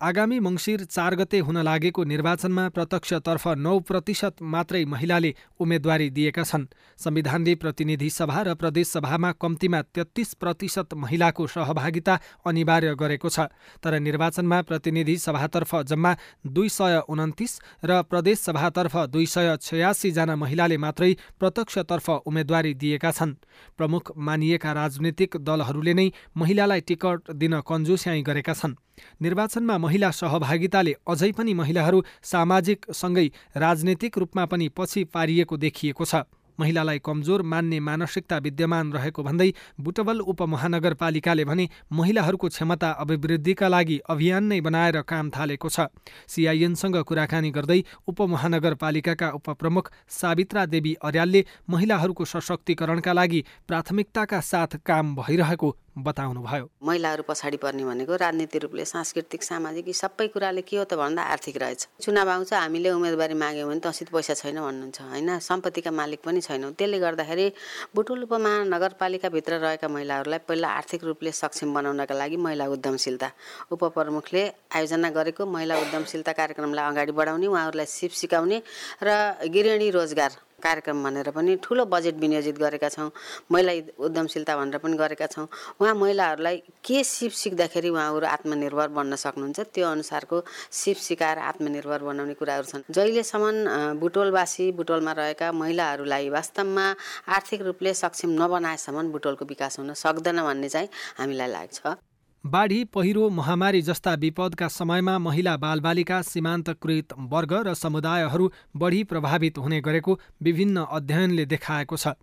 आगामी मङ्सिर चार गते हुन लागेको निर्वाचनमा प्रत्यक्षतर्फ नौ प्रतिशत मात्रै महिलाले उम्मेद्वारी दिएका छन्। संविधानले प्रतिनिधि सभा र प्रदेशसभामा कम्तीमा तेत्तिस प्रतिशत महिलाको सहभागिता अनिवार्य गरेको छ। तर निर्वाचनमा प्रतिनिधि सभातर्फ जम्मा दुई सय उन्तिस र प्रदेशसभातर्फ दुई सय छयासीजना महिलाले मात्रै प्रत्यक्षतर्फ उम्मेद्वारी दिएका छन्। प्रमुख मानिएका राजनीतिक दलहरूले नै महिलालाई टिकट दिन कन्जुस्याई गरेका छन्। निर्वाचनमा महिला सहभागिताले अझै पनि महिलाहरू सामाजिकसँगै राजनैतिक रूपमा पनि पछि पारिएको देखिएको छ। महिलालाई कमजोर मान्ने मानसिकता विद्यमान रहेको भन्दै बुटवल उपमहानगरपालिकाले भने महिलाहरूको क्षमता अभिवृद्धिका लागि अभियान नै बनाएर काम थालेको छ। सिआइएनसँग कुराकानी गर्दै उपमहानगरपालिकाका उपप्रमुख सावित्रा देवी अर्यालले महिलाहरूको सशक्तिकरणका लागि प्राथमिकताका साथ काम भइरहेको बताउनुभयो महिलाहरू पछाडि पर्ने भनेको राजनीति रूपले सांस्कृतिक सामाजिक सबै कुराले के हो त भन्दा आर्थिक रहेछ। चुनाव आउँछ हामीले उम्मेदवारी माग्यौँ भने तसित पैसा छैन भन्नुहुन्छ होइन? सम्पत्तिका मालिक पनि छैनौँ। त्यसले गर्दाखेरि बुटुल उपमहानगरपालिकाभित्र रहेका महिलाहरूलाई पहिला आर्थिक रूपले सक्षम बनाउनका लागि महिला उद्यमशीलता उपप्रमुखले आयोजना गरेको महिला उद्यमशीलता कार्यक्रमलाई अगाडि बढाउने उहाँहरूलाई सिप सिकाउने र गृहिणी रोजगार कार्यक्रम भनेर पनि ठुलो बजेट विनियोजित गरेका छौँ। महिला उद्यमशीलता भनेर पनि गरेका छौँ। उहाँ महिलाहरूलाई के सिप सिक्दाखेरि उहाँहरू आत्मनिर्भर बन्न सक्नुहुन्छ त्यो अनुसारको सिप सिकाएर आत्मनिर्भर बनाउने कुराहरू छन्। जहिलेसम्म बुटोलवासी बुटोलमा रहेका महिलाहरूलाई वास्तवमा आर्थिक रूपले सक्षम नबनाएसम्म बुटोलको विकास हुन सक्दैन भन्ने चाहिँ हामीलाई लाग्छ। बाढी पहिरो महामारी जस्ता विपदका समयमा महिला बालबालिका सीमान्तकृत वर्ग र समुदायहरू बढी प्रभावित हुने गरेको विभिन्न अध्ययनले देखाएको छ।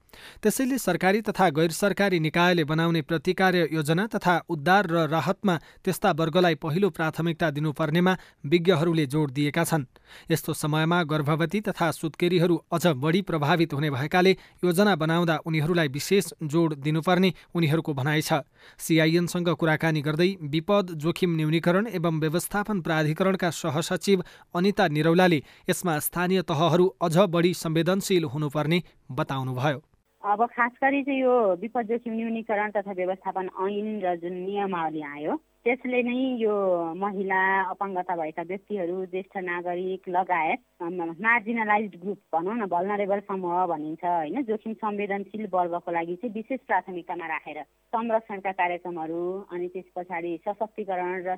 त्यसैले सरकारी तथा गैर सरकारी निकायले बनाउने प्रतिकार्य योजना तथा उद्धार र राहतमा त्यस्ता वर्गलाई पहिलो प्राथमिकता दिनुपर्नेमा विज्ञहरूले जोड दिएका छन्। यस्तो समयमा गर्भवती तथा सुत्केरीहरू अझ बढी प्रभावित हुने भएकाले योजना बनाउँदा उनीहरूलाई विशेष जोड दिनुपर्ने उनीहरूको भनाइ छ। सिआइएनसँग कुराकानी गर्दै विपद जोखिम न्यूनीकरण एवं व्यवस्थापन प्राधिकरणका सहसचिव अनिता निरौलाले यसमा स्थानीय तहहरू अझ बढी संवेदनशील हुनुपर्ने बताउनुभयो। अब खास गरी चाहिँ यो विपद जोखिम न्यूनीकरण तथा व्यवस्थापन ऐन र जुन नियमावली आयो त्यसले नै यो महिला अपाङ्गता भएका व्यक्तिहरू ज्येष्ठ नागरिक लगायत मार्जिनलाइज ग्रुप भनौँ न भलनरेबल समूह भनिन्छ होइन जोखिम संवेदनशील वर्गको लागि चाहिँ विशेष प्राथमिकतामा राखेर संरक्षणका कार्यक्रमहरू अनि त्यस पछाडि सशक्तिकरण र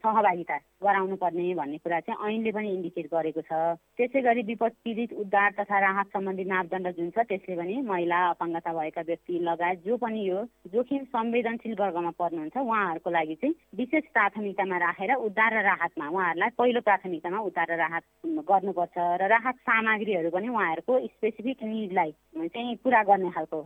सहभागिता गराउनु पर्ने भन्ने कुरा चाहिँ ऐनले पनि इन्डिकेट गरेको छ। त्यसै गरी विपद पीडित उद्धार तथा राहत सम्बन्धी मापदण्ड जुन छ त्यसले पनि महिला अपाङ्गता भएका व्यक्ति लगायत जो पनि यो जोखिम संवेदनशील वर्गमा पर्नुहुन्छ उहाँहरूको लागि चाहिँ विशेष प्राथमिकतामा राखेर उद्धार र राहतमा उहाँहरूलाई पहिलो प्राथमिकतामा उद्धार र राहत गर्नुपर्छ र राहत सामग्रीहरू पनि उहाँहरूको स्पेसिफिक निडलाई चाहिँ पुरा गर्ने खालको